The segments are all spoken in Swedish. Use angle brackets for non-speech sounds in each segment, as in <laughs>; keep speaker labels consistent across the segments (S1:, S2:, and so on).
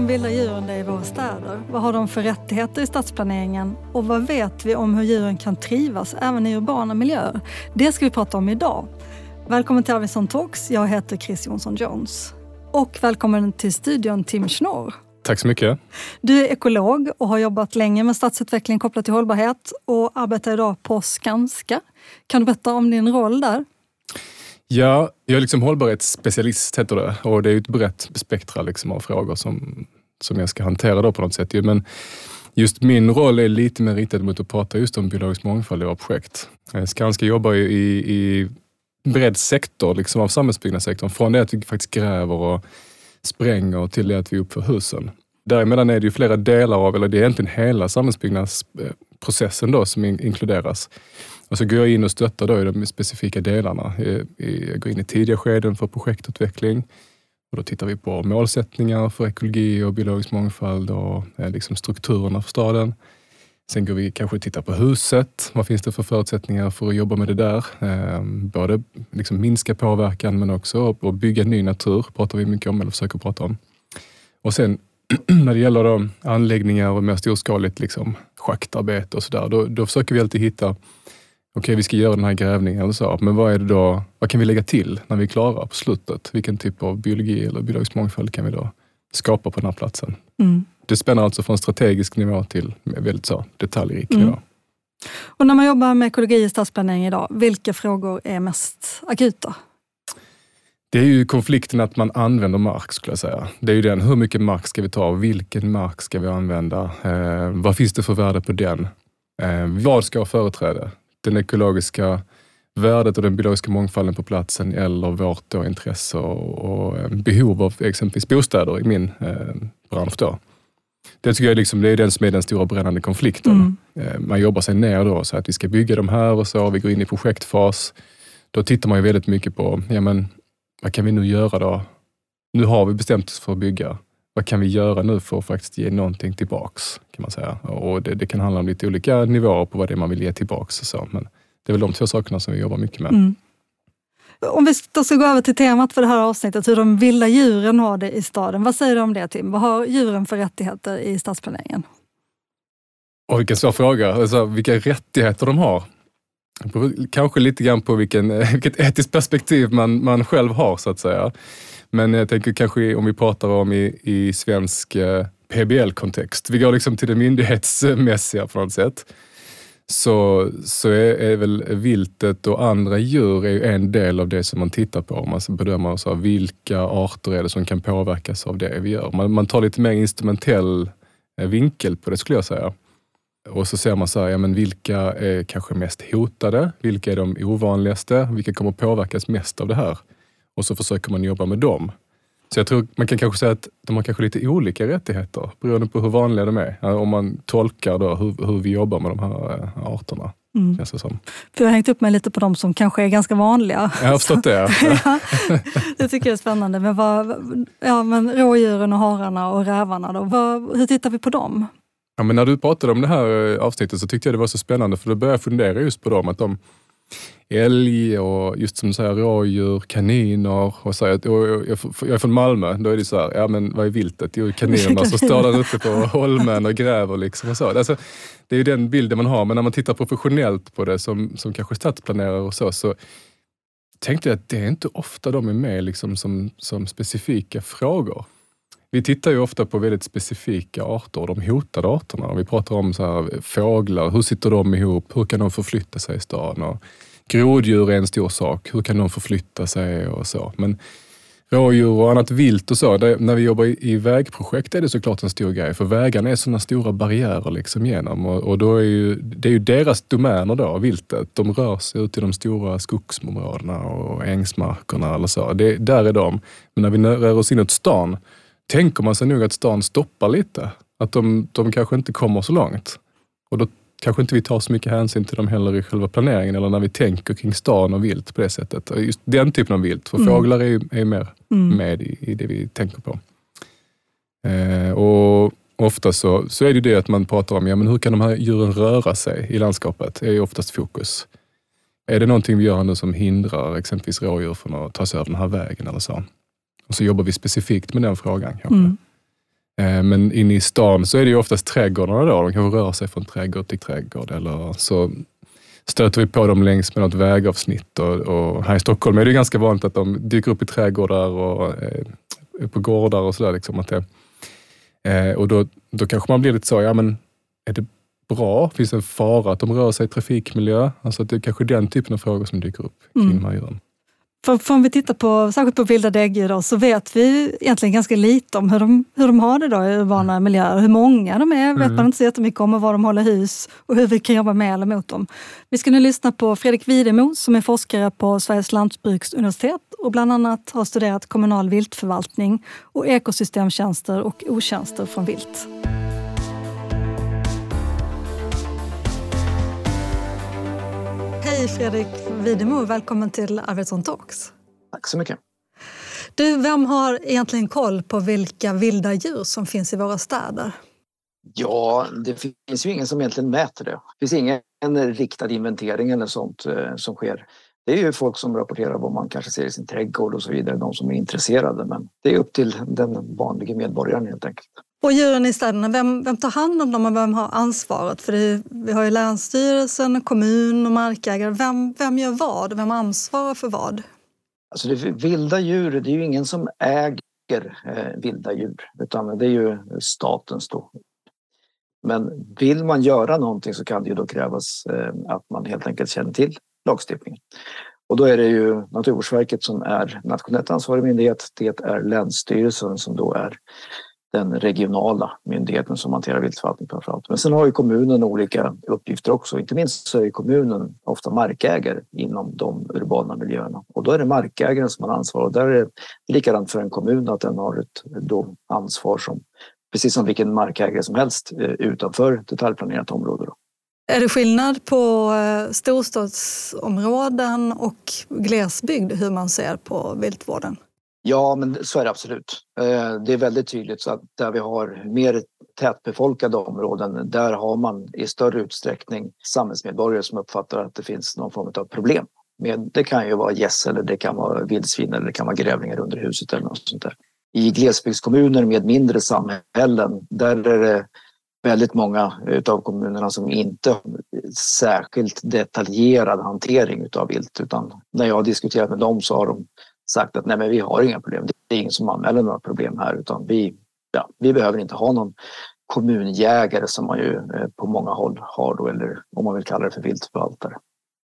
S1: de vilda djuren det i våra städer? Vad har de för rättigheter i stadsplaneringen? Och vad vet vi om hur djuren kan trivas även i urbana miljöer? Det ska vi prata om idag. Välkommen till Arvidsson Talks. Jag heter Chris Jonsson Jones. Och välkommen till studion Tim Schnorr.
S2: Tack så mycket.
S1: Du är ekolog och har jobbat länge med stadsutveckling kopplat till hållbarhet och arbetar idag på Skanska. Kan du berätta om din roll där?
S2: Ja, jag är liksom hållbarhetsspecialist heter det och det är ett brett spektra liksom av frågor som, som jag ska hantera då på något sätt. Men just min roll är lite mer riktad mot att prata just om biologisk mångfald i våra projekt. Eh, Skanska jobbar ju i, i bred sektor liksom av samhällsbyggnadssektorn. Från det att vi faktiskt gräver och spränger till det att vi uppför husen. Däremellan är det ju flera delar av, eller det är egentligen hela samhällsbyggnadsprocessen då som inkluderas. Och så går jag in och stöttar då i de specifika delarna. Eh, jag går in i tidiga skeden för projektutveckling. Och då tittar vi på målsättningar för ekologi och biologisk mångfald och eh, liksom strukturerna för staden. Sen går vi kanske och tittar på huset. Vad finns det för förutsättningar för att jobba med det där? Ehm, både liksom minska påverkan men också att bygga ny natur, pratar vi mycket om, eller försöker prata om. Och sen <clears throat> när det gäller då anläggningar och mer storskaligt liksom, schaktarbete och sådär, då, då försöker vi alltid hitta okej, vi ska göra den här grävningen eller så, men vad är det då, vad kan vi lägga till när vi är klara på slutet? Vilken typ av biologi eller biologisk mångfald kan vi då skapa på den här platsen? Mm. Det spänner alltså från strategisk nivå till väldigt så detaljrik mm. nivå.
S1: Och när man jobbar med ekologi i stadsplanering idag, vilka frågor är mest akuta?
S2: Det är ju konflikten att man använder mark skulle jag säga. Det är ju den, hur mycket mark ska vi ta? Vilken mark ska vi använda? Eh, vad finns det för värde på den? Eh, vad ska ha företräde? Den ekologiska värdet och den biologiska mångfalden på platsen eller vårt då intresse och, och eh, behov av exempelvis bostäder i min eh, bransch. Då. Det tycker jag liksom, det är den som är den stora brännande konflikten. Mm. Eh, man jobbar sig ner då så att vi ska bygga de här och så, vi går in i projektfas. Då tittar man ju väldigt mycket på, ja men vad kan vi nu göra då? Nu har vi bestämt oss för att bygga. Vad kan vi göra nu för att faktiskt ge någonting tillbaks? Kan man säga. Och det, det kan handla om lite olika nivåer på vad det är man vill ge tillbaks. Och så, men det är väl de två sakerna som vi jobbar mycket med. Mm.
S1: Om vi då ska gå över till temat för det här avsnittet, hur de vilda djuren har det i staden. Vad säger du om det Tim? Vad har djuren för rättigheter i stadsplaneringen?
S2: Och vilken svår fråga. Alltså, vilka rättigheter de har. Kanske lite grann på vilken, <laughs> vilket etiskt perspektiv man, man själv har så att säga. Men jag tänker kanske om vi pratar om i, i svensk eh, PBL-kontext. Vi går liksom till det myndighetsmässiga på något sätt så, så är, är väl viltet och andra djur är en del av det som man tittar på. Man bedömer så här, vilka arter är det som kan påverkas av det vi gör. Man, man tar lite mer instrumentell eh, vinkel på det skulle jag säga. Och så ser man så här, ja, men vilka är kanske mest hotade? Vilka är de ovanligaste? Vilka kommer påverkas mest av det här? Och så försöker man jobba med dem. Så jag tror man kan kanske säga att de har kanske lite olika rättigheter beroende på hur vanliga de är. Om man tolkar då hur, hur vi jobbar med de här eh, arterna. Mm. Känns det som.
S1: För jag har hängt upp mig lite på de som kanske är ganska vanliga.
S2: Jag har förstått det. <laughs>
S1: ja, det tycker jag är spännande. Men, vad, ja, men rådjuren och hararna och rävarna, då, vad, hur tittar vi på dem?
S2: Ja, men när du pratade om det här eh, avsnittet så tyckte jag det var så spännande för då började jag fundera just på dem. Att de, älg och just som du säger rådjur, kaniner. Och så, jag, jag är från Malmö, då är det så här, ja men vad är viltet? Jo, kaninerna som <laughs> står där ute på holmen och gräver. Liksom och så. Alltså, det är ju den bilden man har, men när man tittar professionellt på det som, som kanske stadsplanerare och så, så tänkte jag att det är inte ofta de är med liksom som, som specifika frågor. Vi tittar ju ofta på väldigt specifika arter, de hotade arterna. Vi pratar om så här, fåglar, hur sitter de ihop? Hur kan de förflytta sig i stan? Och Groddjur är en stor sak. Hur kan de förflytta sig och så. Men rådjur och annat vilt och så, det, när vi jobbar i, i, vägprojekt är det såklart en stor grej. För vägarna är sådana stora barriärer liksom genom och, och då är ju, det är ju deras domäner då, viltet. De rör sig ut i de stora skogsområdena och ängsmarkerna eller så. Det, där är de. Men när vi rör oss inåt stan, tänker man sig nog att stan stoppar lite. Att de, de kanske inte kommer så långt. Och då kanske inte vi tar så mycket hänsyn till dem heller i själva planeringen eller när vi tänker kring stan och vilt på det sättet. Just den typen av vilt, för mm. fåglar är ju är mer mm. med i, i, det vi tänker på. Eh, och Ofta så, så är det det att man pratar om, ja men hur kan de här djuren röra sig i landskapet? Det är ju oftast fokus. Är det någonting vi gör nu som hindrar exempelvis rådjur från att ta sig över den här vägen eller så? Och så jobbar vi specifikt med den frågan kanske. Mm. Eh, men inne i stan så är det ju oftast trädgårdarna då. De kanske rör sig från trädgård till trädgård eller så stöter vi på dem längs med något vägavsnitt. Och, och här i Stockholm är det ganska vanligt att de dyker upp i trädgårdar och eh, på gårdar och sådär. Liksom, eh, och då, då kanske man blir lite så, ja men är det bra? Finns det en fara att de rör sig i trafikmiljö? Alltså att det är kanske den typen av frågor som dyker upp kring mm. de här djuren.
S1: För, för om vi tittar på, särskilt på vilda däggdjur så vet vi egentligen ganska lite om hur de, hur de har det då i urbana mm. miljöer. Hur många de är vet mm. man inte så jättemycket om och var de håller hus och hur vi kan jobba med eller mot dem. Vi ska nu lyssna på Fredrik Widemo som är forskare på Sveriges lantbruksuniversitet och bland annat har studerat kommunal viltförvaltning och ekosystemtjänster och otjänster från vilt. Hej Fredrik Widemo, välkommen till Arvidsson Talks.
S3: Tack så mycket.
S1: Du, vem har egentligen koll på vilka vilda djur som finns i våra städer?
S3: Ja, det finns ju ingen som egentligen mäter det. Det finns ingen riktad inventering eller sånt eh, som sker. Det är ju folk som rapporterar vad man kanske ser i sin trädgård och så vidare, de som är intresserade. Men det är upp till den vanliga medborgaren helt enkelt.
S1: Och djuren i städerna, vem, vem tar hand om dem och vem har ansvaret? För det, vi har ju Länsstyrelsen, kommun och markägare. Vem, vem gör vad? Vem ansvarar för vad?
S3: Alltså det, vilda djur, det är ju ingen som äger eh, vilda djur utan det är ju statens då. Men vill man göra någonting så kan det ju då krävas eh, att man helt enkelt känner till lagstiftningen. Och då är det ju Naturvårdsverket som är nationellt ansvarig myndighet. Det är Länsstyrelsen som då är den regionala myndigheten som hanterar viltförvaltning framförallt. Men sen har ju kommunen olika uppgifter också. Inte minst så är kommunen ofta markägare inom de urbana miljöerna och då är det markägaren som har ansvar och där är det likadant för en kommun att den har ett då ansvar som precis som vilken markägare som helst eh, utanför detaljplanerat område. Då.
S1: Är det skillnad på eh, storstadsområden och glesbygd hur man ser på viltvården?
S3: Ja, men så är det absolut. Eh, det är väldigt tydligt så att där vi har mer tätbefolkade områden, där har man i större utsträckning samhällsmedborgare som uppfattar att det finns någon form av problem. Men det kan ju vara gäss eller det kan vara vildsvin eller det kan vara grävlingar under huset eller något sånt där. I glesbygdskommuner med mindre samhällen, där är det väldigt många av kommunerna som inte har särskilt detaljerad hantering av vilt utan när jag har diskuterat med dem så har de sagt att nej men vi har inga problem. Det är ingen som anmäler några problem här utan vi, ja, vi behöver inte ha någon kommunjägare som man ju eh, på många håll har då, eller om man vill kalla det för viltförvaltare.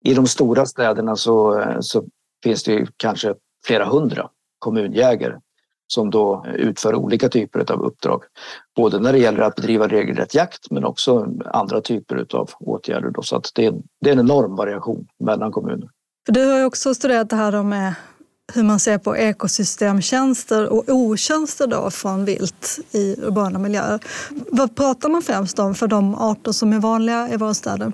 S3: I de stora städerna så, eh, så finns det ju kanske flera hundra kommunjägare som då utför olika typer av uppdrag. Både när det gäller att bedriva regelrätt jakt men också andra typer av åtgärder. Då, så att det, är, det är en enorm variation mellan kommuner.
S1: Du har ju också studerat det här med hur man ser på ekosystemtjänster och otjänster då från vilt i urbana miljöer. Vad pratar man främst om för de arter som är vanliga i våra städer?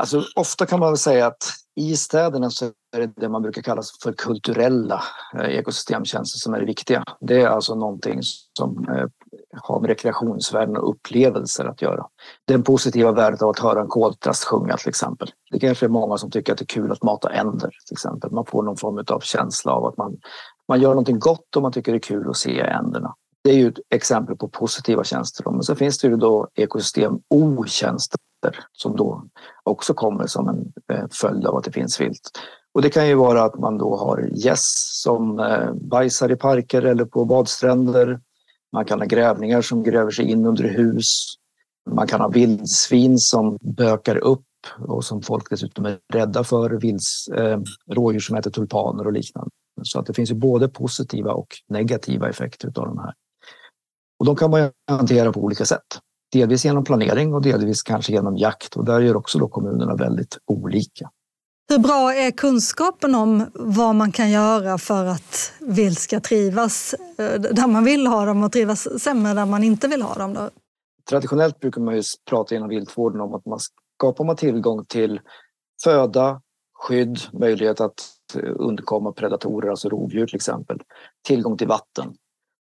S3: Alltså, ofta kan man väl säga att i städerna så är det det man brukar kalla för kulturella eh, ekosystemtjänster som är det viktiga. Det är alltså någonting som eh, har med rekreationsvärden och upplevelser att göra. Den positiva värdet av att höra en koltrast sjunga till exempel. Det kanske är många som tycker att det är kul att mata änder till exempel. Man får någon form av känsla av att man, man gör någonting gott och man tycker det är kul att se änderna. Det är ju ett exempel på positiva tjänster. Men så finns det ju då ekosystem otjänster som då också kommer som en eh, följd av att det finns vilt. Och det kan ju vara att man då har gäss som eh, bajsar i parker eller på badstränder. Man kan ha grävningar som gräver sig in under hus. Man kan ha vildsvin som bökar upp och som folk dessutom är rädda för. Vilds, eh, rådjur som äter tulpaner och liknande. Så att det finns ju både positiva och negativa effekter av de här. Och de kan man hantera på olika sätt. Delvis genom planering och delvis kanske genom jakt och där gör också då kommunerna väldigt olika.
S1: Hur bra är kunskapen om vad man kan göra för att vilt ska trivas eh, där man vill ha dem och trivas sämre där man inte vill ha dem? Då?
S3: Traditionellt brukar man ju prata inom viltvården om att man skapar man tillgång till föda, skydd, möjlighet att undkomma predatorer, alltså rovdjur till exempel, tillgång till vatten,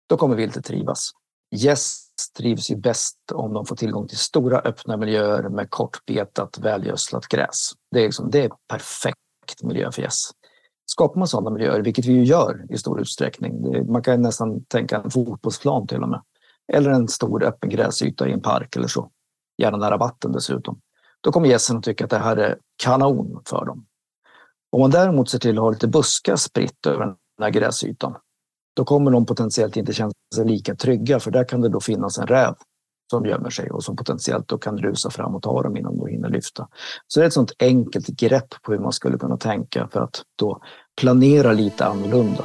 S3: då kommer viltet trivas. Gäss trivs ju bäst om de får tillgång till stora öppna miljöer med kortbetat, välgödslat gräs. Det är, liksom, det är perfekt miljö för gäss. Skapar man sådana miljöer, vilket vi ju gör i stor utsträckning, man kan nästan tänka en fotbollsplan till och med, eller en stor öppen gräsyta i en park eller så, gärna nära vatten dessutom, då kommer gässen att tycka att det här är kanon för dem. Om man däremot ser till att ha lite buskar spritt över den här gräsytan, då kommer de potentiellt inte känna sig lika trygga för där kan det då finnas en räv som gömmer sig och som potentiellt då kan rusa fram och ta dem innan de hinner lyfta. Så det är ett sånt enkelt grepp på hur man skulle kunna tänka för att då planera lite annorlunda.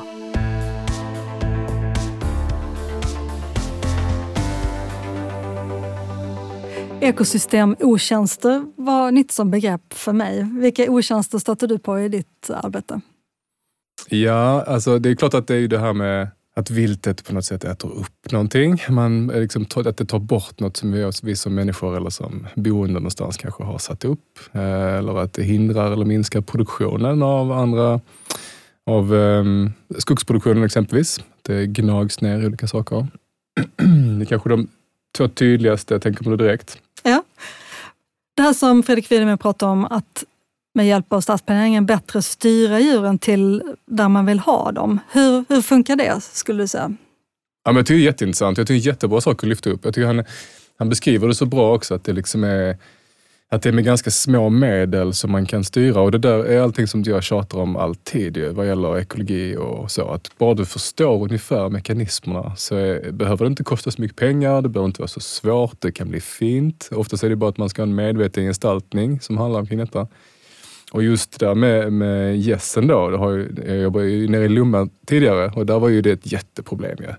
S1: Ekosystem-otjänster var nytt som begrepp för mig. Vilka otjänster stötte du på i ditt arbete?
S2: Ja, alltså det är klart att det är det här med att viltet på något sätt äter upp någonting. Man, liksom, att det tar bort något som vi, vi som människor eller som boende någonstans kanske har satt upp. Eh, eller att det hindrar eller minskar produktionen av andra av um, skogsproduktionen exempelvis. Det gnags ner i olika saker. <clears throat> det är kanske de två tydligaste, jag tänker på direkt.
S1: Ja. Det här som Fredrik Wiedemann pratar om, att med hjälp av stadsplaneringen bättre styra djuren till där man vill ha dem. Hur, hur funkar det, skulle du säga?
S2: Ja, men jag tycker det är jätteintressant. Jag tycker det är jättebra saker att lyfta upp. Jag tycker han, han beskriver det så bra också, att det liksom är att det är med ganska små medel som man kan styra och det där är allting som jag tjatar om alltid ju, vad gäller ekologi och så. Att bara du förstår ungefär mekanismerna så är, behöver det inte kosta så mycket pengar, det behöver inte vara så svårt, det kan bli fint. Oftast är det bara att man ska ha en medveten gestaltning som handlar omkring detta. Och just det där med, med gässen då, det har ju, jag jobbade ju nere i Lomma tidigare och där var ju det ett jätteproblem. Ja.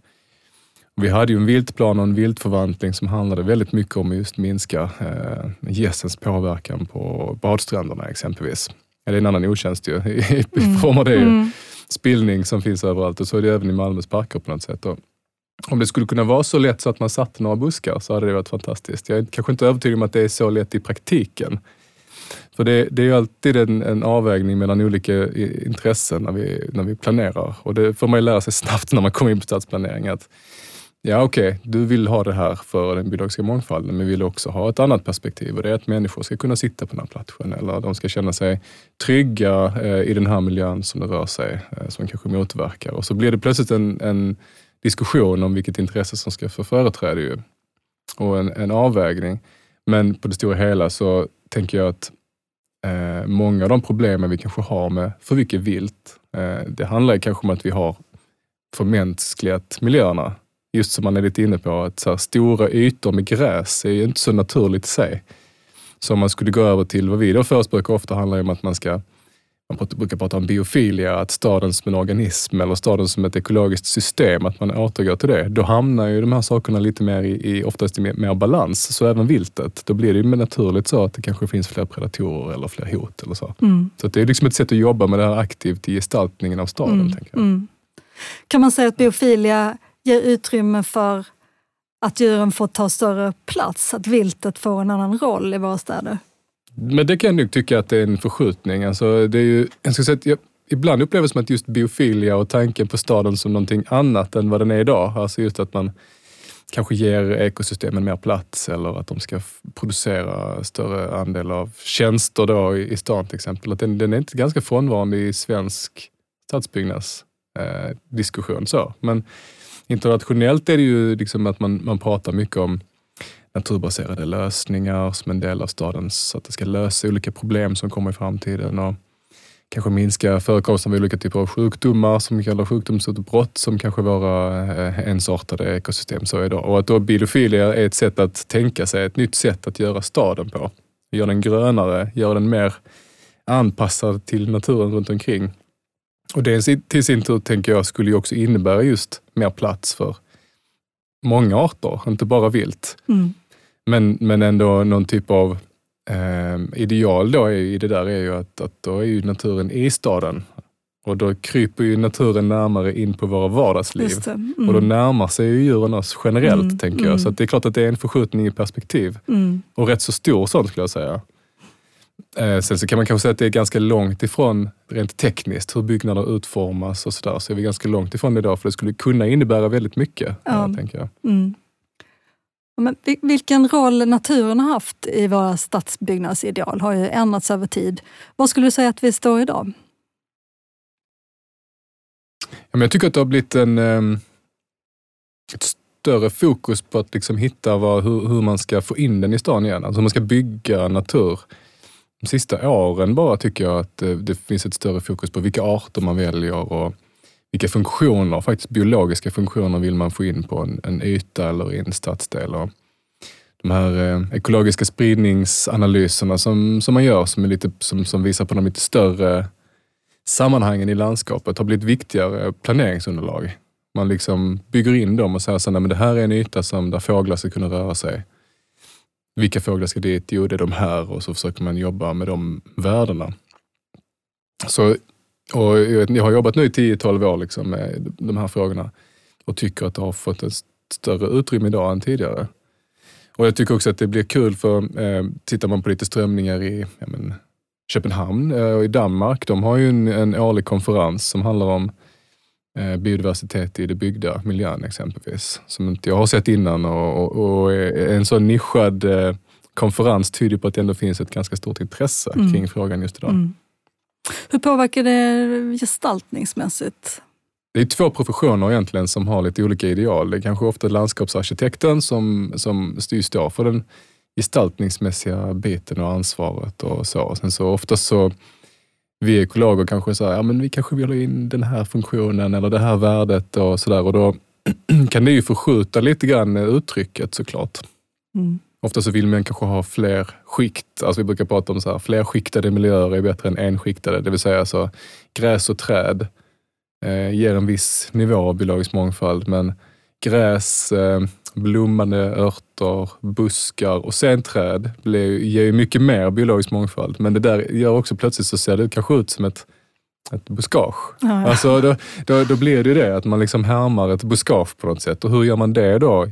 S2: Vi hade ju en viltplan och en viltförvaltning som handlade väldigt mycket om att just minska eh, gässens påverkan på badstränderna exempelvis. Det är en annan otjänst ju, <laughs> i mm. form av det mm. spillning som finns överallt och så är det även i Malmös parker på något sätt. Och om det skulle kunna vara så lätt så att man satte några buskar så hade det varit fantastiskt. Jag är kanske inte övertygad om att det är så lätt i praktiken. För det, det är ju alltid en, en, avvägning mellan olika intressen när vi, när vi planerar. Och det får man ju lära sig <laughs> snabbt när man kommer in på stadsplanering. Att, ja, okej, okay, du vill ha det här för den biologiska mångfalden, men vill också ha ett annat perspektiv och det är att människor ska kunna sitta på den här platsen eller de ska känna sig trygga eh, i den här miljön som det rör sig, eh, som kanske motverkar. Och så blir det plötsligt en, en diskussion om vilket intresse som ska få företräde ju. och en, en avvägning. Men på det stora hela så tänker jag att eh, många av de problemen vi kanske har med för mycket vilt, eh, det handlar kanske om att vi har förmänskligat miljöerna. Just som man är lite inne på, att så här, stora ytor med gräs är ju inte så naturligt i sig. Så om man skulle gå över till vad vi då förespråkar ofta handlar det om att man ska man brukar prata om biofilia, att staden som en organism eller staden som ett ekologiskt system, att man återgår till det. Då hamnar ju de här sakerna lite mer i, i oftast i mer, mer, balans. Så även viltet, då blir det ju naturligt så att det kanske finns fler predatorer eller fler hot. Eller så mm. så det är liksom ett sätt att jobba med det här aktivt i gestaltningen av staden. Mm. Tänker. Mm.
S1: Kan man säga att biofilia ger utrymme för att djuren får ta större plats, att viltet får en annan roll i våra städer?
S2: Men det kan jag nog tycka att det är en förskjutning. Alltså, det är ju, jag ska säga att jag, ibland upplever det som att just biofilia och tanken på staden som någonting annat än vad den är idag. Alltså just att man kanske ger ekosystemen mer plats eller att de ska producera större andel av tjänster då i, i stan till exempel. Att den, den är inte ganska frånvarande i svensk stadsbyggnadsdiskussion. Eh, Men internationellt är det ju liksom att man, man pratar mycket om naturbaserade lösningar som en del av staden så att det ska lösa olika problem som kommer i framtiden och kanske minska förekomsten av olika typer av sjukdomar som vi kallar sjukdomsutbrott som kanske våra eh, ensartade ekosystem så idag. Och att då bilofilia är ett sätt att tänka sig, ett nytt sätt att göra staden på. Göra den grönare, göra den mer anpassad till naturen runt omkring. Och det till sin tur tänker jag skulle ju också innebära just mer plats för många arter, inte bara vilt. Mm. Men, men ändå någon typ av eh, ideal då är, i det där är ju att, att då är ju naturen i staden. Och då kryper ju naturen närmare in på våra vardagsliv. Mm. Och då närmar sig ju djuren oss generellt, mm. tänker jag. Mm. Så det är klart att det är en förskjutning i perspektiv. Mm. Och rätt så stor sån skulle jag säga. Eh, sen så kan man kanske säga att det är ganska långt ifrån, rent tekniskt, hur byggnader utformas och sådär. Så är vi ganska långt ifrån det idag, för det skulle kunna innebära väldigt mycket. Ja. Här, tänker jag.
S1: Men vilken roll naturen har haft i våra stadsbyggnadsideal har ju ändrats över tid. Vad skulle du säga att vi står idag?
S2: Jag tycker att det har blivit en, ehm, ett större fokus på att liksom hitta vad, hur, hur, man ska få in den i stan igen. Alltså hur man ska bygga natur. De sista åren bara tycker jag att det, det finns ett större fokus på vilka arter man väljer och vilka funktioner, faktiskt biologiska funktioner vill man få in på en, en yta eller i en stadsdel. Och de här eh, ekologiska spridningsanalyserna som, som man gör som, är lite, som, som visar på de lite större sammanhangen i landskapet har blivit viktigare planeringsunderlag. Man liksom bygger in dem och säger att det här är en yta som, där fåglar ska kunna röra sig. Vilka fåglar ska dit? Jo, det är de här och så försöker man jobba med de värdena. Så, och jag har jobbat nu i 10-12 år liksom med de här frågorna och tycker att det har fått ett större utrymme idag än tidigare. Och jag tycker också att det blir kul för eh, tittar man på lite strömningar i ja, men, Köpenhamn eh, och i Danmark, de har ju en, en årlig konferens som handlar om eh, biodiversitet i det byggda miljön exempelvis. Som inte jag har sett innan och, och, och en sån nischad eh, konferens tyder på att det ändå finns ett ganska stort intresse mm. kring frågan just idag. Mm.
S1: Hur påverkar det gestaltningsmässigt?
S2: Det är två professioner egentligen som har lite olika ideal. Det är kanske ofta landskapsarkitekten som, som står för den gestaltningsmässiga biten och ansvaret och så. Sen så ofta så vi ekologer kanske säger, ja men vi kanske vill ha in den här funktionen eller det här värdet och sådär och då <clears throat> kan det ju förskjuta lite grann uttrycket såklart. Mm. Ofta så vill man kanske ha fler skikt. Alltså vi brukar prata om så här, flerskiktade miljöer är bättre än enskiktade. Det vill säga alltså, gräs och träd eh, ger en viss nivå av biologisk mångfald men gräs, eh, blommande örter, buskar och sen träd ger ju mycket mer biologisk mångfald. Men det där gör också plötsligt så ser det kanske ut som ett, ett buskage. Ja, ja. Alltså då, då, då, blir det ju det att man liksom härmar ett buskage på något sätt. Och hur gör man det då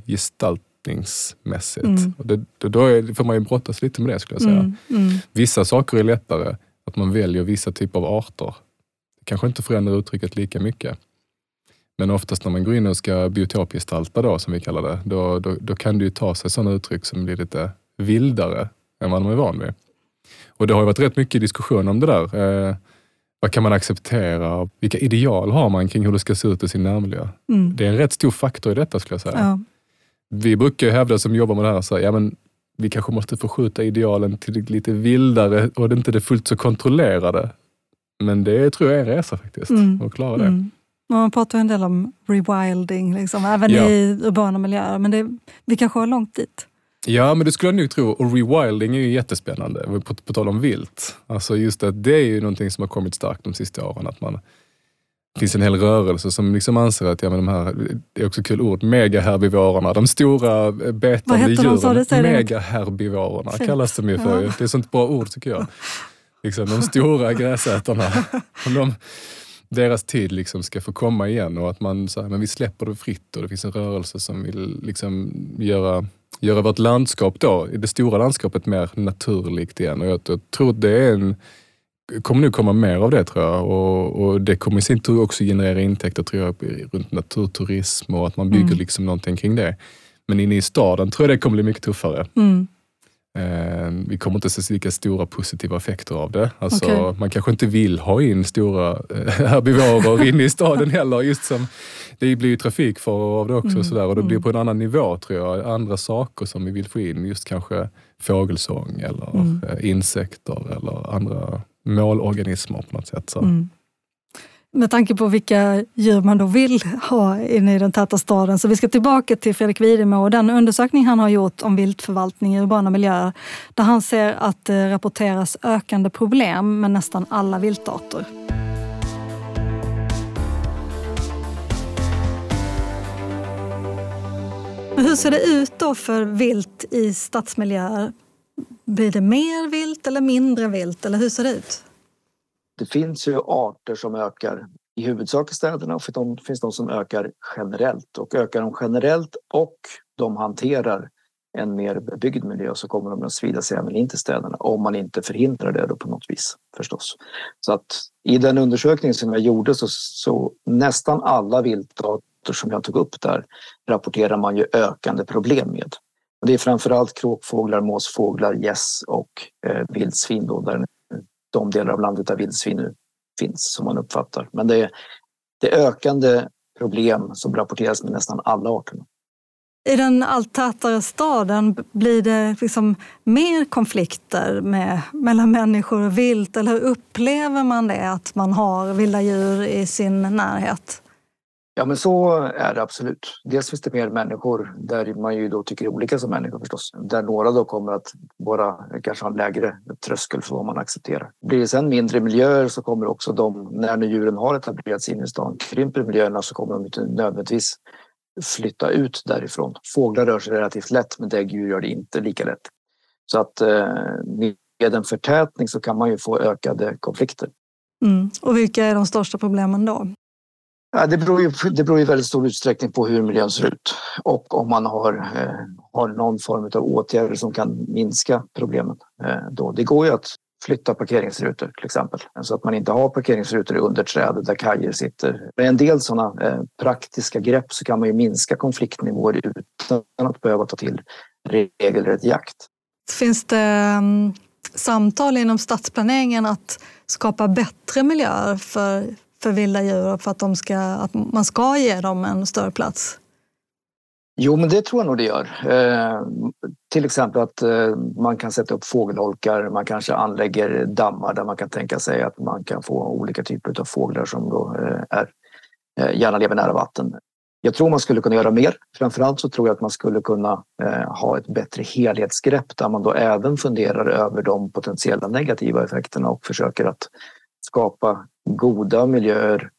S2: gestaltningsmässigt? Mm. Och det, då är, får man ju brottas lite med det skulle jag säga. Mm. Mm. Vissa saker är lättare, att man väljer vissa typer av arter. Det kanske inte förändrar uttrycket lika mycket. Men oftast när man går in och ska biotopgestalta då, som vi kallar det, då, då, då kan det ju ta sig sådana uttryck som blir lite vildare än vad man är van vid. Och det har varit rätt mycket diskussion om det där. Eh, vad kan man acceptera? Vilka ideal har man kring hur det ska se ut i sin närmiljö? Mm. Det är en rätt stor faktor i detta skulle jag säga. Ja. Vi brukar hävda som jobbar med det här, så, ja, men vi kanske måste förskjuta idealen till det lite vildare och inte det fullt så kontrollerade. Men det tror jag är en resa faktiskt, mm. att klara det. Mm.
S1: Man pratar en del om rewilding, liksom, även ja. i urbana miljöer, men det, vi kanske har långt dit.
S2: Ja, men det skulle jag nog tro. Och rewilding är ju jättespännande, på, på tal om vilt. Alltså just att det är ju någonting som har kommit starkt de sista åren. Att man, det finns en hel rörelse som liksom anser att, ja men de här, det är också kul ord, megaherbivorerna, de stora betande djuren. Megaherbivorerna kallas de ju för. Ja. Det är sånt bra ord tycker jag. Liksom, de stora gräsätarna. <laughs> De, deras tid liksom ska få komma igen och att man så här, men vi släpper det fritt och det finns en rörelse som vill liksom göra, göra vårt landskap då, det stora landskapet mer naturligt igen. Och jag, jag tror det är en, kommer nog komma mer av det tror jag och, och, det kommer i sin tur också generera intäkter tror jag runt naturturism och att man bygger mm. liksom någonting kring det. Men inne i staden tror jag det kommer bli mycket tuffare. Mm. Eh, vi kommer inte se lika stora positiva effekter av det. Alltså, okay. Man kanske inte vill ha in stora eh, <laughs> herbivorer inne i staden heller. Just som, det blir ju trafikfaror av det också mm. och, sådär, och det blir mm. på en annan nivå tror jag. Andra saker som vi vill få in, just kanske fågelsång eller mm. Eh, insekter eller andra målorganismer på något sätt. Så. Mm
S1: med tanke på vilka djur man då vill ha inne i den täta staden. Så vi ska tillbaka till Fredrik Widemo och den undersökning han har gjort om viltförvaltning i urbana miljöer där han ser att det rapporteras ökande problem med nästan alla viltarter. Men hur ser det ut då för vilt i stadsmiljöer? Blir det mer vilt eller mindre vilt? Eller hur ser det ut?
S3: det finns ju arter som ökar i huvudsak i städerna och det finns de som ökar generellt. Och ökar de generellt och de hanterar en mer bebyggd miljö så kommer de att sprida sig även in till städerna om man inte förhindrar det då på något vis förstås. Så att i den undersökning som jag gjorde så, så nästan alla viltarter som jag tog upp där rapporterar man ju ökande problem med. Det är framförallt kråkfåglar, måsfåglar, gäss och eh, vildsvin då, där de delar av landet där vildsvin nu finns som man uppfattar. Men det är, det är ökande problem som rapporteras med nästan alla arterna.
S1: I den allt tätare staden, blir det liksom mer konflikter med, mellan människor och vilt? Eller hur upplever man det, att man har vilda djur i sin närhet?
S3: Ja men så är det absolut. Dels finns det mer människor där man ju då tycker olika som människor förstås. Där några då kommer att bara kanske ha en lägre tröskel för vad man accepterar. Blir det sen mindre miljöer så kommer också de, när nu djuren har etablerats in i stan, krymper miljöerna så kommer de inte nödvändigtvis flytta ut därifrån. Fåglar rör sig relativt lätt men däggdjur gör det inte lika lätt. Så att eh, med en förtätning så kan man ju få ökade konflikter.
S1: Mm. Och vilka är de största problemen då?
S3: Ja, det, beror ju, det beror i väldigt stor utsträckning på hur miljön ser ut och om man har, eh, har någon form av åtgärder som kan minska problemen. Eh, då. Det går ju att flytta parkeringsrutor till exempel så att man inte har parkeringsrutor under träd där kajer sitter. Med en del sådana eh, praktiska grepp så kan man ju minska konfliktnivåer utan att behöva ta till regelrätt jakt.
S1: Finns det um, samtal inom stadsplaneringen att skapa bättre miljöer för för vilda djur och för att, de ska, att man ska ge dem en större plats?
S3: Jo, men det tror jag nog det gör. Eh, till exempel att eh, man kan sätta upp fågelholkar, man kanske anlägger dammar där man kan tänka sig att man kan få olika typer av fåglar som då eh, är, eh, gärna lever nära vatten. Jag tror man skulle kunna göra mer. Framförallt så tror jag att man skulle kunna eh, ha ett bättre helhetsgrepp där man då även funderar över de potentiella negativa effekterna och försöker att skapa goda miljöer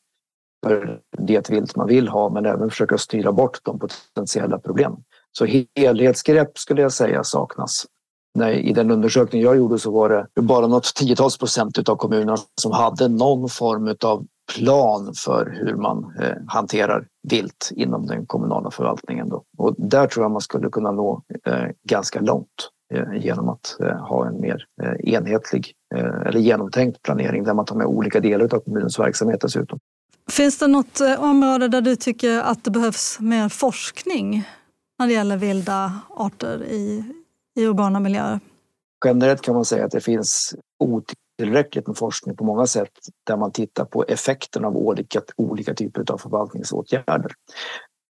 S3: för det vilt man vill ha men även försöka styra bort de potentiella problemen. Så helhetsgrepp skulle jag säga saknas. Nej, I den undersökning jag gjorde så var det bara något tiotals procent av kommunerna som hade någon form av plan för hur man eh, hanterar vilt inom den kommunala förvaltningen. Då. Och där tror jag man skulle kunna nå eh, ganska långt genom att eh, ha en mer eh, enhetlig Eh, eller genomtänkt planering där man tar med olika delar av kommunens verksamhet dessutom.
S1: Finns det något eh, område där du tycker att det behövs mer forskning när det gäller vilda arter i, i urbana miljöer?
S3: Generellt kan man säga att det finns otillräckligt med forskning på många sätt där man tittar på effekten av olika, olika typer av förvaltningsåtgärder.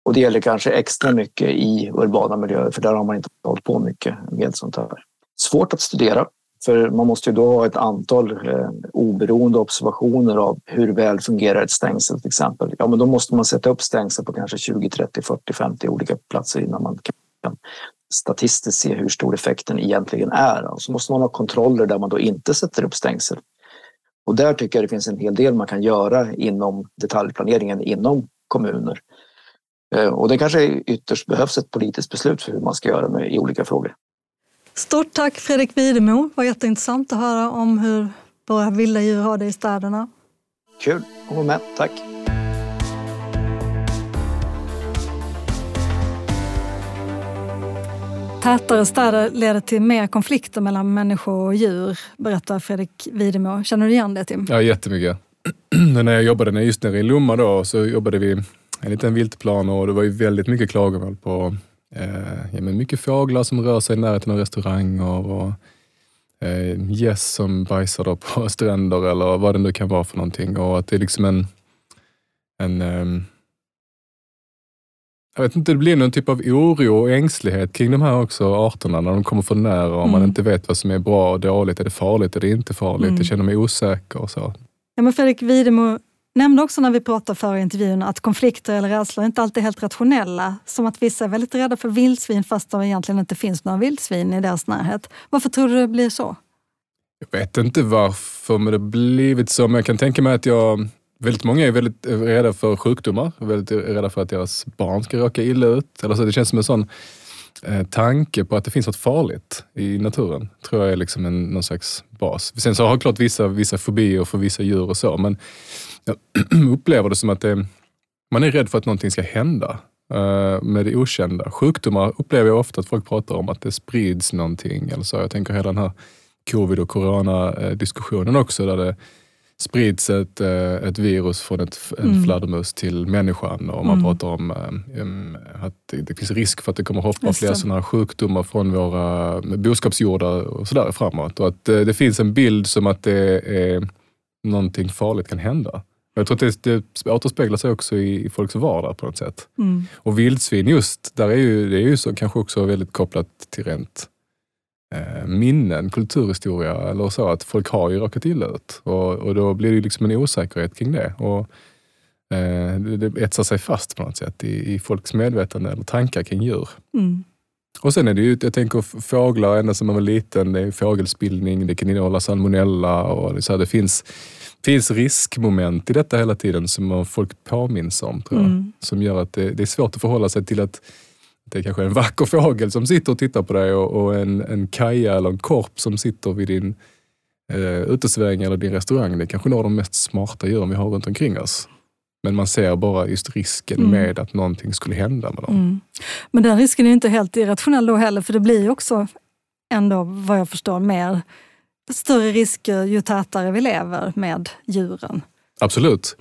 S3: Och det gäller kanske extra mycket i urbana miljöer för där har man inte hållit på mycket med sånt här. Svårt att studera för man måste ju då ha ett antal eh, oberoende observationer av hur väl fungerar ett stängsel till exempel. Ja, men då måste man sätta upp stängsel på kanske 20, 30, 40, 50 olika platser innan man kan statistiskt se hur stor effekten egentligen är. Och så måste man ha kontroller där man då inte sätter upp stängsel. Och där tycker jag det finns en hel del man kan göra inom detaljplaneringen inom kommuner. Eh, och det kanske ytterst behövs ett politiskt beslut för hur man ska göra med, i olika frågor.
S1: Stort tack Fredrik Widemo. Det var jätteintressant att höra om hur våra vilda djur har det i städerna.
S3: Kul att vara med. Tack.
S1: Tätare städer leder till mer konflikter mellan människor och djur, berättar Fredrik Widemo. Känner du igen det Tim?
S2: Ja, jättemycket. <clears throat> när jag jobbade just nere i Lomma då, så jobbade vi en liten viltplan och det var ju väldigt mycket klagomål på Eh, ja, men mycket fåglar som rör sig i närheten av restauranger och eh, gäss som bajsar på <laughs> stränder eller vad det nu kan vara för någonting. Och att det är liksom en, en eh, jag vet inte, det blir någon typ av oro och ängslighet kring de här också arterna när de kommer för nära och mm. man inte vet vad som är bra och dåligt. Är det farligt? Är det inte farligt? Mm. Jag känner mig osäker och så.
S1: Ja, men Fredrik Widemo nämnde också när vi pratade före intervjun att konflikter eller rädslor inte alltid är helt rationella. Som att vissa är väldigt rädda för vildsvin fast det egentligen inte finns några vildsvin i deras närhet. Varför tror du det blir så?
S2: Jag vet inte varför men det blivit så, men jag kan tänka mig att jag Väldigt många är väldigt rädda för sjukdomar, väldigt rädda för att deras barn ska råka illa ut. Eller så det känns som en sån eh, tanke på att det finns något farligt i naturen. tror jag är liksom en, någon slags bas. Sen så har jag klart vissa, vissa fobier för vissa djur och så, men jag <clears throat> upplever det som att det, man är rädd för att någonting ska hända eh, med det okända. Sjukdomar upplever jag ofta att folk pratar om att det sprids någonting. Eller så. Jag tänker hela den här covid och corona-diskussionen eh, också, där det sprids ett, eh, ett virus från ett, en mm. fladdermus till människan och man mm. pratar om um, att det, finns risk för att det kommer hoppa fler sådana här sjukdomar från våra boskapsjordar och sådär framåt. Och att det, finns en bild som att det är någonting farligt kan hända. Jag tror att det, det återspeglar sig också i, i folks vardag på något sätt.
S1: Mm.
S2: Och vildsvin just, där är ju, det är ju så, kanske också väldigt kopplat till rent eh, minnen, kulturhistoria eller så, att folk har ju råkat illa ut. Och, och då blir det liksom en osäkerhet kring det. Och, eh, det, det etsar sig fast på något sätt i, i folks medvetande eller tankar kring djur.
S1: Mm.
S2: Och sen är det ju, jag tänker fåglar, ända sedan man var liten, det är fågelspillning, det kan innehålla salmonella och så här, det finns, finns riskmoment i detta hela tiden som folk påminns om, tror jag.
S1: Mm.
S2: Som gör att det, det, är svårt att förhålla sig till att det är kanske är en vacker fågel som sitter och tittar på dig och, och en, en kaja eller en korp som sitter vid din eh, utesväng eller din restaurang. Det är kanske några av de mest smarta djuren vi har runt omkring oss. Men man ser bara just risken
S1: Mm.
S2: med att någonting skulle hända med dem.
S1: Mm. Men den risken är inte helt irrationell då heller, för det blir ju också ändå, vad jag förstår, mer större risker ju tätare vi lever med djuren.
S2: Absolut.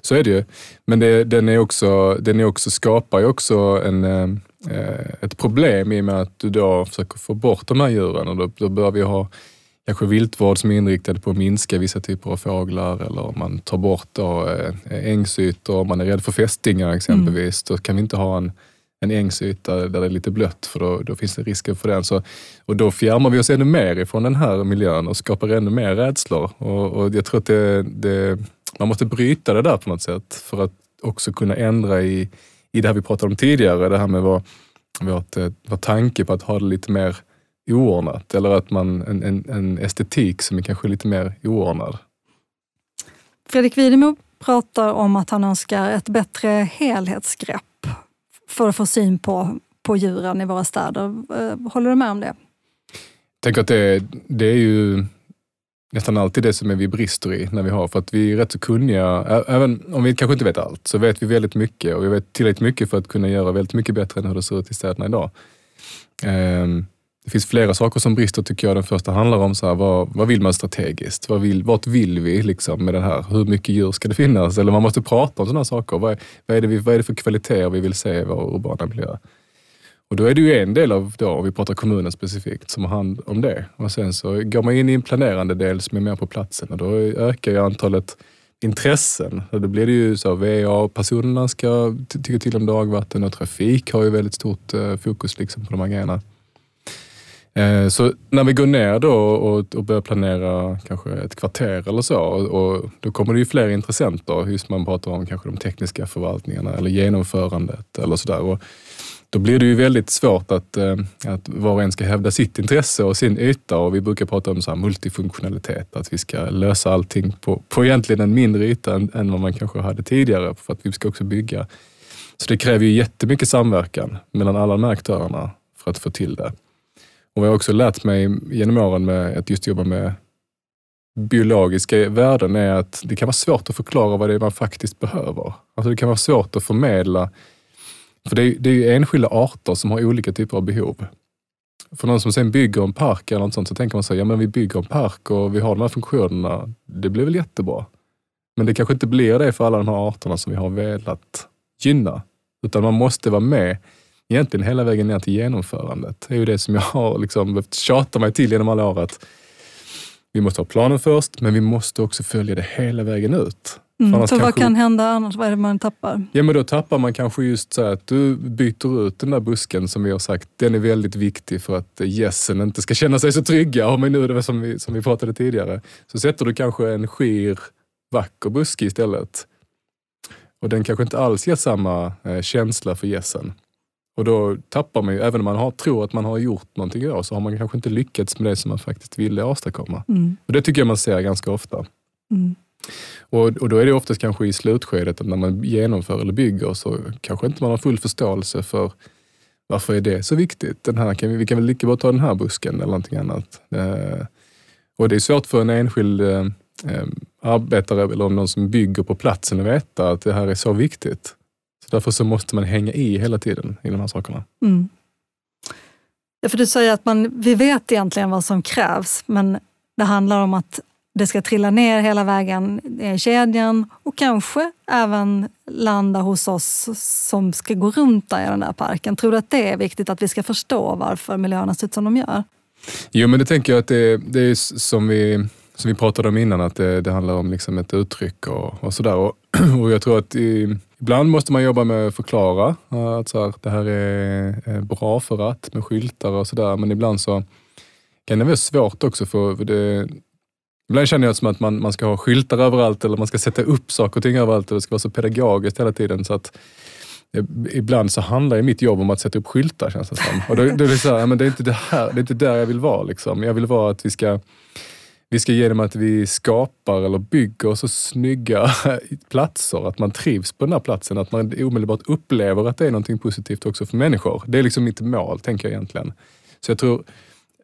S2: Så är det ju. Men det, den, är också, den är också, skapar ju också en, eh, Eh, ett problem i och med att du då försöker få bort de här djuren. Och då, då bör vi ha kanske viltvård som är inriktad på att minska vissa typer av fåglar eller om man tar bort då, eh, ängsytor. Om man är rädd för fästingar exempelvis, då kan vi inte ha en, en ängsyta där det är lite blött för då, då finns det risker för den. Så, och då fjärmar vi oss ännu mer ifrån den här miljön och skapar ännu mer rädslor. Och, och jag tror att det, det, man måste bryta det där på något sätt för att också kunna ändra i, i det här vi pratade om tidigare, det här med vår, vårt, eh, vår tanke på att ha det lite mer oordnat eller att man, en, en, en estetik som är kanske lite mer oordnad.
S1: Fredrik Widemo pratar om att han önskar ett bättre helhetsgrepp för att få syn på, på djuren i våra städer. Eh, Håller du med om det?
S2: Jag tänker att det, det är ju nästan alltid det som är vi brister i när vi har, för att vi är rätt så kunniga, även om vi kanske inte vet allt, så vet vi väldigt mycket och vi vet tillräckligt mycket för att kunna göra väldigt mycket bättre än hur det ser ut i städerna idag. Ehm, det finns flera saker som brister tycker jag. Den första handlar om så här, vad, vad vill man strategiskt? Vad vill, vart vill vi liksom med det här? Hur mycket djur ska det finnas? Eller man måste prata om sådana saker. Vad är, vad, är det vi, vad är det för kvaliteter vi vill se i vår urbana miljö? Och då är det ju en del av, då, om vi pratar kommunen specifikt, som har hand om det. Och sen så går man in i en planerande del som är mer på platsen och då ökar ju antalet intressen. Och då blir det ju så, VA-personerna ska tycka till om dagvatten och trafik har ju väldigt stort eh, fokus liksom på de här grejerna. Eh, så när vi går ner då och, och börjar planera kanske ett kvarter eller så, och då kommer det ju fler intressenter. Just man pratar om kanske de tekniska förvaltningarna eller genomförandet eller sådär. Då blir det ju väldigt svårt att, eh, att var och en ska hävda sitt intresse och sin yta och vi brukar prata om så här multifunktionalitet, att vi ska lösa allting på, på egentligen en mindre yta än, än vad man kanske hade tidigare för att vi ska också bygga. Så det kräver ju jättemycket samverkan mellan alla de här aktörerna för att få till det. Och vad jag också lärt mig genom åren med att just jobba med biologiska värden är att det kan vara svårt att förklara vad det är man faktiskt behöver. Alltså det kan vara svårt att förmedla, för det är, det är ju enskilda arter som har olika typer av behov. För någon som sen bygger en park eller något sånt så tänker man så här, ja men vi bygger en park och vi har de här funktionerna, det blir väl jättebra. Men det kanske inte blir det för alla de här arterna som vi har velat gynna. Utan man måste vara med egentligen hela vägen ner till genomförandet. Det är ju det som jag har liksom behövt tjata mig till genom alla år. Att vi måste ha planen först, men vi måste också följa det hela vägen ut.
S1: Mm. För vad kan hända annars? Vad är det man tappar?
S2: Ja, men då tappar man kanske just så här att du byter ut den där busken som vi har sagt, den är väldigt viktig för att gässen inte ska känna sig så trygga. Om nu det som vi, som vi pratade tidigare. Så sätter du kanske en skir, vacker buske istället. Och den kanske inte alls ger samma eh, känsla för gässen. Och då tappar man ju, även om man har, tror att man har gjort någonting då, så har man kanske inte lyckats med det som man faktiskt ville åstadkomma.
S1: Mm.
S2: Och det tycker jag man ser ganska ofta.
S1: Mm.
S2: Och, och då är det oftast kanske i slutskedet att när man genomför eller bygger så kanske inte man har full förståelse för varför är det så viktigt? Den här, kan vi, vi kan väl lika bra ta den här busken eller någonting annat. Eh, och det är svårt för en enskild eh, eh arbetare eller någon som bygger på platsen att veta att det här är så viktigt. Så därför så måste man hänga i hela tiden i de här sakerna.
S1: Mm. Ja, för du säger att man, vi vet egentligen vad som krävs, men det handlar om att det ska trilla ner hela vägen i kedjan och kanske även landa hos oss som ska gå runt där i den där parken. Tror du att det är viktigt att vi ska förstå varför miljöerna ser ut som de gör?
S2: Jo, men det tänker jag att det, det är som vi, som vi pratade om innan, att det, det handlar om liksom ett uttryck och, och sådär. Och, <clears throat> och jag tror att i, ibland måste man jobba med att förklara eh, att så här, det här är bra för att, med skyltar och sådär. Men ibland så kan det vara svårt också för, för det, Ibland känner jag som att man, man ska ha skyltar överallt eller man ska sätta upp saker och ting överallt och det ska vara så pedagogiskt hela tiden. Så att eh, ibland så handlar ju mitt jobb om att sätta upp skyltar känns det som. Och då, då är det så här, men det är inte det här, det är inte där jag vill vara. Liksom. Jag vill vara att vi ska, vi ska genom att vi skapar eller bygger så snygga <laughs> platser, att man trivs på den här platsen, att man omedelbart upplever att det är någonting positivt också för människor. Det är liksom mitt mål, tänker jag egentligen. Så jag tror,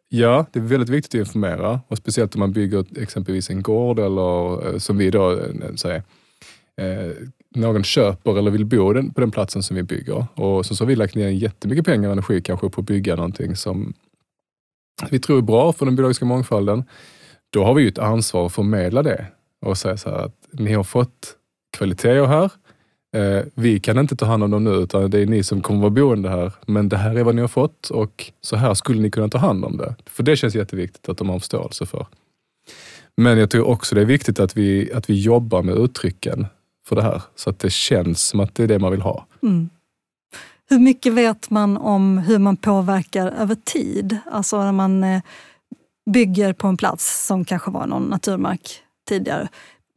S2: ja, det är väldigt viktigt att informera och speciellt om man bygger exempelvis en gård eller eh, som vi då eh, eh, säger, eh, någon köper eller vill bo den, på den platsen som vi bygger. Och så, så har vi lagt ner jättemycket pengar och energi kanske på att bygga någonting som vi tror är bra för den biologiska mångfalden. Då har vi ju ett ansvar att förmedla det och säga så här att ni har fått kvaliteter här. Eh, vi kan inte ta hand om dem nu utan det är ni som kommer vara boende här. Men det här är vad ni har fått och så här skulle ni kunna ta hand om det. För det känns jätteviktigt att de har förståelse för. Men jag tror också det är viktigt att vi, att vi jobbar med uttrycken för det här. Så att det känns som att det är det man vill ha. Mm.
S1: Hur mycket vet man om hur man påverkar över tid? Alltså när man eh, bygger på en plats som kanske var någon naturmark tidigare.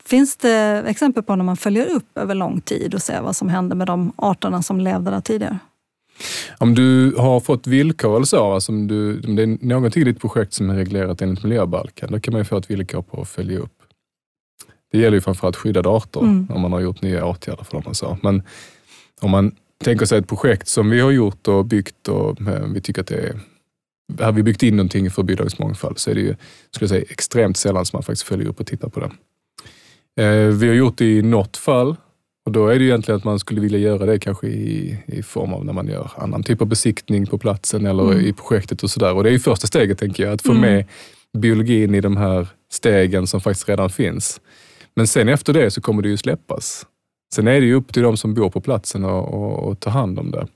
S1: Finns det exempel på när man följer upp över lång tid och ser vad som hände med de arterna som levde där tidigare?
S2: Om du har fått villkor eller så, alltså om, du, om det är någonting i ditt projekt som är reglerat enligt miljöbalken, då kan man få ett villkor på att följa upp. Det gäller ju framförallt skyddade arter, mm. om man har gjort nya åtgärder för dem och så. Men om man tänker sig ett projekt som vi har gjort och byggt och eh, vi tycker att det är har vi byggt in någonting för biologisk mångfald så är det ju skulle jag säga, extremt sällan som man faktiskt följer upp och tittar på det. Eh, vi har gjort det i något fall och då är det egentligen att man skulle vilja göra det kanske i, i form av när man gör annan typ av besiktning på platsen eller mm. i projektet och sådär. Och det är ju första steget tänker jag, att få mm. med biologin i de här stegen som faktiskt redan finns. Men sen efter det så kommer det ju släppas. Sen är det ju upp till de som bor på platsen att ta hand om det.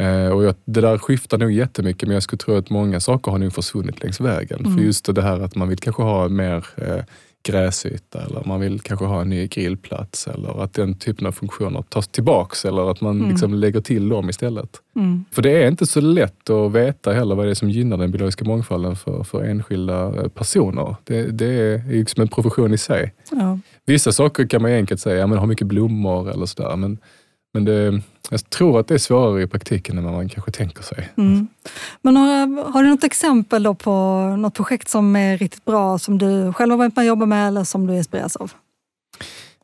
S2: Eh, och jag, det där skiftar nog jättemycket men jag skulle tro att många saker har nog försvunnit längs vägen. Mm. För just det här att man vill kanske ha mer eh, gräsyta eller man vill kanske ha en ny grillplats eller att den typen av funktioner tas tillbaks eller att man mm. liksom lägger till dem istället. Mm. För det är inte så lätt att veta heller vad det är som gynnar den biologiska mångfalden för, för enskilda eh, personer. Det, det är liksom en profession i sig. Ja. Vissa saker kan man enkelt säga, ja, men ha mycket blommor eller sådär. Men men det, jag tror att det är svårare i praktiken än vad man kanske tänker sig. Mm.
S1: Men har, har, du något exempel på något projekt som är riktigt bra, som du själv har varit med och jobbat med eller som du inspireras av?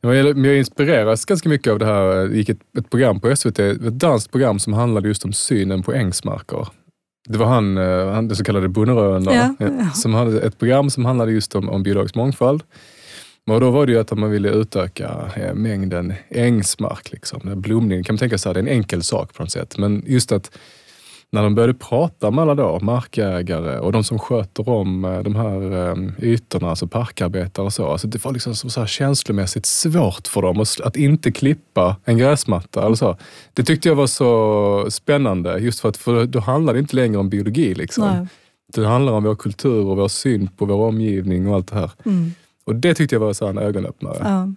S2: Jag inspireras ganska mycket av det här. Det gick ett, ett program på SVT, ett danskt program som handlade just om synen på ängsmarker. Det var han, eh, han den så kallade Bonneröna, ja, ja. som hade ett program som handlade just om, om biologisk mångfald. Och då var det ju att man ville utöka eh, mängden ängsmark. Liksom. Blomning kan man tänka sig, det är en enkel sak på något sätt. Men just att när de började prata med alla då, markägare och de som sköter om eh, de här eh, ytorna, alltså parkarbetare och så. Alltså det var liksom så här känslomässigt svårt för dem att inte klippa en gräsmatta. Eller så. Det tyckte jag var så spännande, just för att för då handlar det inte längre om biologi. Liksom. Det handlar om vår kultur och vår syn på vår omgivning och allt det här. Mm. Och det tyckte jag var så en ögonöppnare. Ja.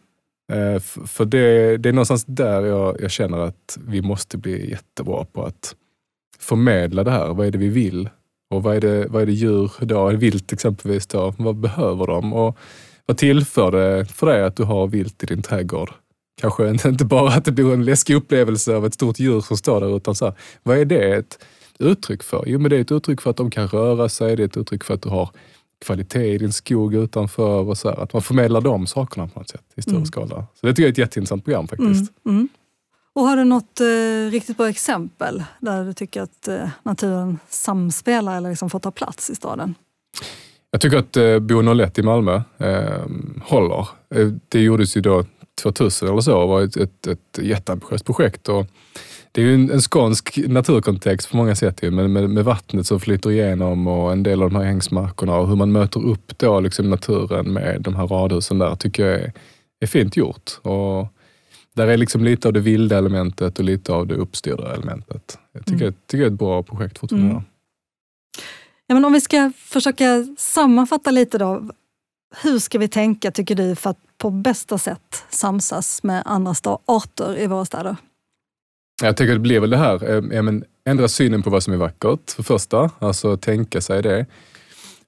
S2: Eh, för det, det, är någonstans där jag, jag, känner att vi måste bli jättebra på att förmedla det här. Vad är det vi vill? Och vad är det, vad är det djur, då, vilt exempelvis, då, vad behöver de? Och vad tillför det för dig att du har vilt i din trädgård? Kanske <laughs> inte bara att det blir en läskig upplevelse av ett stort djur som står där, utan så här, vad är det ett uttryck för? Jo, men det är ett uttryck för att de kan röra sig, det är ett uttryck för att du har kvalitet i din skog utanför. Och så här, att man förmedlar de sakerna på något sätt i större mm. skala. Så det tycker jag är ett jätteintressant program faktiskt. Mm. Mm.
S1: Och har du något eh, riktigt bra exempel där du tycker att eh, naturen samspelar eller liksom får ta plats i staden?
S2: Jag tycker att eh, Bo 01 i Malmö eh, håller. Det gjordes ju då 2000 eller så och var ett, ett, ett jätteambitiöst projekt. Och det är ju en, en skånsk naturkontext på många sätt ju, med, med, med, vattnet som flyter igenom och en del av de här hängsmarkerna och hur man möter upp då liksom naturen med de här radhusen där tycker jag är, är fint gjort. Och där är liksom lite av det vilda elementet och lite av det uppstyrda elementet. Jag tycker, mm. jag tycker det är ett bra projekt fortfarande. Mm.
S1: Ja, men om vi ska försöka sammanfatta lite då. hur ska vi tänka, tycker du, för att på bästa sätt samsas med andra arter i våra städer?
S2: Jag tänker att det blir väl det här, eh, ja, men ändra synen på vad som är vackert för första, alltså tänka sig det.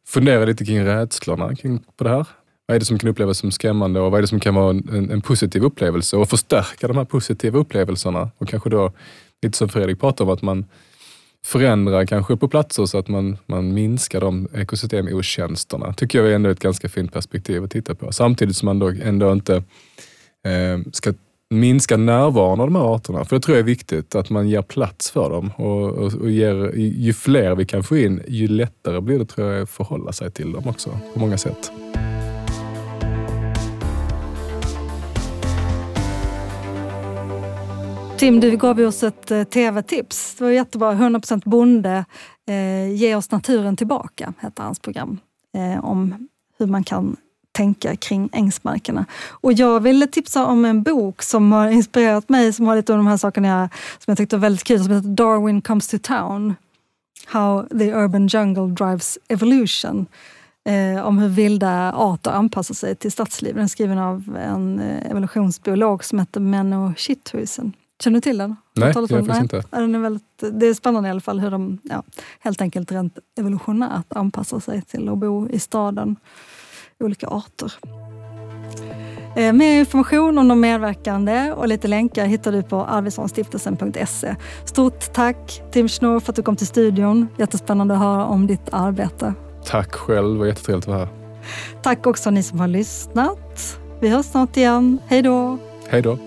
S2: Fundera lite kring rädslorna kring, på det här. Vad är det som kan upplevas som skrämmande och vad är det som kan vara en, en positiv upplevelse och förstärka de här positiva upplevelserna. Och kanske då, lite som Fredrik pratar om, att man förändrar kanske på platser så att man, man minskar de ekosystemotjänsterna. tycker jag är ändå ett ganska fint perspektiv att titta på. Samtidigt som man då ändå inte eh, ska minska närvaron av de här arterna. För det tror jag är viktigt, att man ger plats för dem. Och, och, och ger, ju fler vi kan få in, ju lättare blir det tror jag att förhålla sig till dem också, på många sätt.
S1: Tim, du gav oss ett eh, tv-tips. Det var jättebra. 100% bonde, eh, Ge oss naturen tillbaka, heter hans program. Eh, om hur man kan tänka kring ängsmarkerna. Och jag ville tipsa om en bok som har inspirerat mig, som har lite av de här sakerna som jag tyckte var väldigt kul, som heter Darwin comes to town. How the urban jungle drives evolution. Eh, om hur vilda arter anpassar sig till stadsliv. Den är skriven av en eh, evolutionsbiolog som heter Menno Schitthuysen. Känner du till den?
S2: Nej, jag faktiskt inte.
S1: Den är väldigt, det är spännande i alla fall hur de ja, helt enkelt rent evolutionärt anpassar sig till att bo i staden. Olika arter. Eh, mer information om de medverkande och lite länkar hittar du på arvidssonstiftelsen.se. Stort tack Tim Schnorr för att du kom till studion. Jättespännande att höra om ditt arbete.
S2: Tack själv, det var jättetrevligt att vara här.
S1: Tack också ni som har lyssnat. Vi hörs snart igen. Hej då!
S2: Hej då!